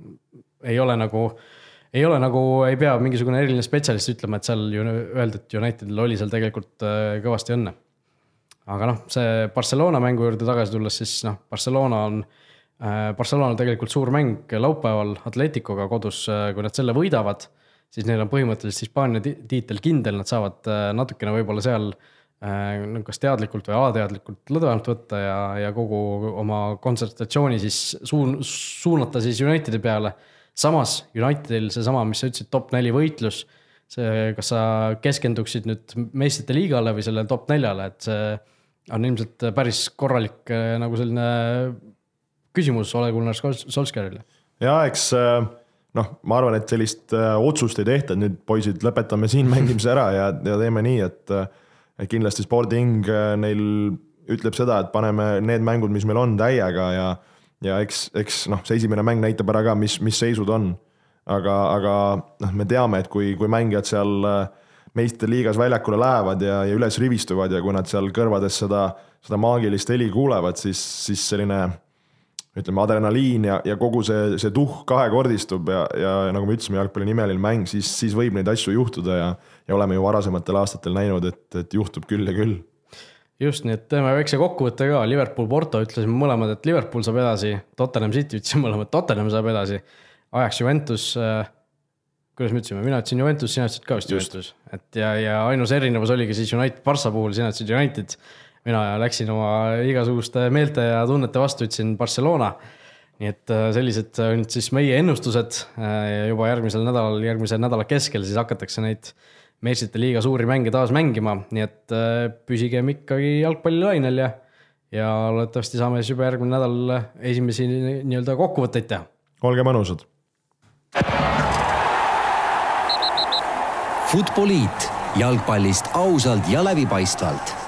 ei ole nagu äh, ei ole nagu, ei pea mingisugune eriline spetsialist ütlema, et seal ju öeldi, et Unitedil oli seal tegelikult äh, kõvasti õnne. aga noh, see Barcelona mängu juurde tagasi tulles, siis noh, Barcelona on, äh, Barcelonal tegelikult suur mäng laupäeval Atleticoga kodus, äh, kui nad selle võidavad, siis neil on põhimõtteliselt Hispaania tiitel kindel, nad saavad natukene võib-olla seal kas teadlikult või alateadlikult lõdvemalt võtta ja, ja kogu oma kontsentratsiooni siis suun-, suunata siis Unitedi peale samas Unitedil seesama, mis sa ütlesid, top neli võitlus. see, kas sa keskenduksid nüüd meistrite liigale või sellele top neljale, et see on ilmselt päris korralik nagu selline küsimus Ole Gunnar Solskjaerile. ja eks äh, noh, ma arvan, et sellist äh, otsust ei tehta, et nüüd poisid, lõpetame siin mängimise ära ja, ja teeme nii, et, kindlasti spordihing neil ütleb seda, et paneme need mängud, mis meil on täiega ja, ja eks, eks noh, see esimene mäng näitab ära ka, mis, mis seisud on. aga, aga noh, me teame, et kui, kui mängijad seal meistriliigas väljakule lähevad ja, ja üles rivistuvad ja kui nad seal kõrvades seda, seda maagilist heli kuulevad, siis, siis selline ütleme, adrenaliin ja, ja kogu see, see tuhk kahekordistub ja, ja nagu me ütlesime, jalgpalli nimeline mäng, siis, siis võib neid asju juhtuda ja, ja oleme ju varasematel aastatel näinud, et, et juhtub küll ja küll. Just, nii et teeme väikse kokkuvõtte ka, Liverpool, Porto ütlesime mõlemad, et Liverpool saab edasi, Tottenham City ütlesime mõlemad, Tottenham saab edasi. Ajax Juventus äh,, kuidas me ütlesime, mina ütlesin Juventus, sina ütlesid ka vist Juventus, et ja, ja ainus erinevus oligi siis United Barca puhul, sina ütlesid United. Mina läksin oma igasuguste meelte ja tunnete vastu, ütlesin Barcelona. nii et äh, sellised olid siis meie ennustused. Äh, ja juba järgmisel nädalal, järgmise nädala keskel siis hakatakse neid meistrite liiga suuri mänge taas mängima, nii et äh, püsigem ikkagi jalgpallilainel ja, ja loodetavasti saame siis juba järgmine nädal esimesi nii-öelda kokkuvõtteid teha. olge mõnusad. Futboliit jalgpallist ausalt ja läbipaistvalt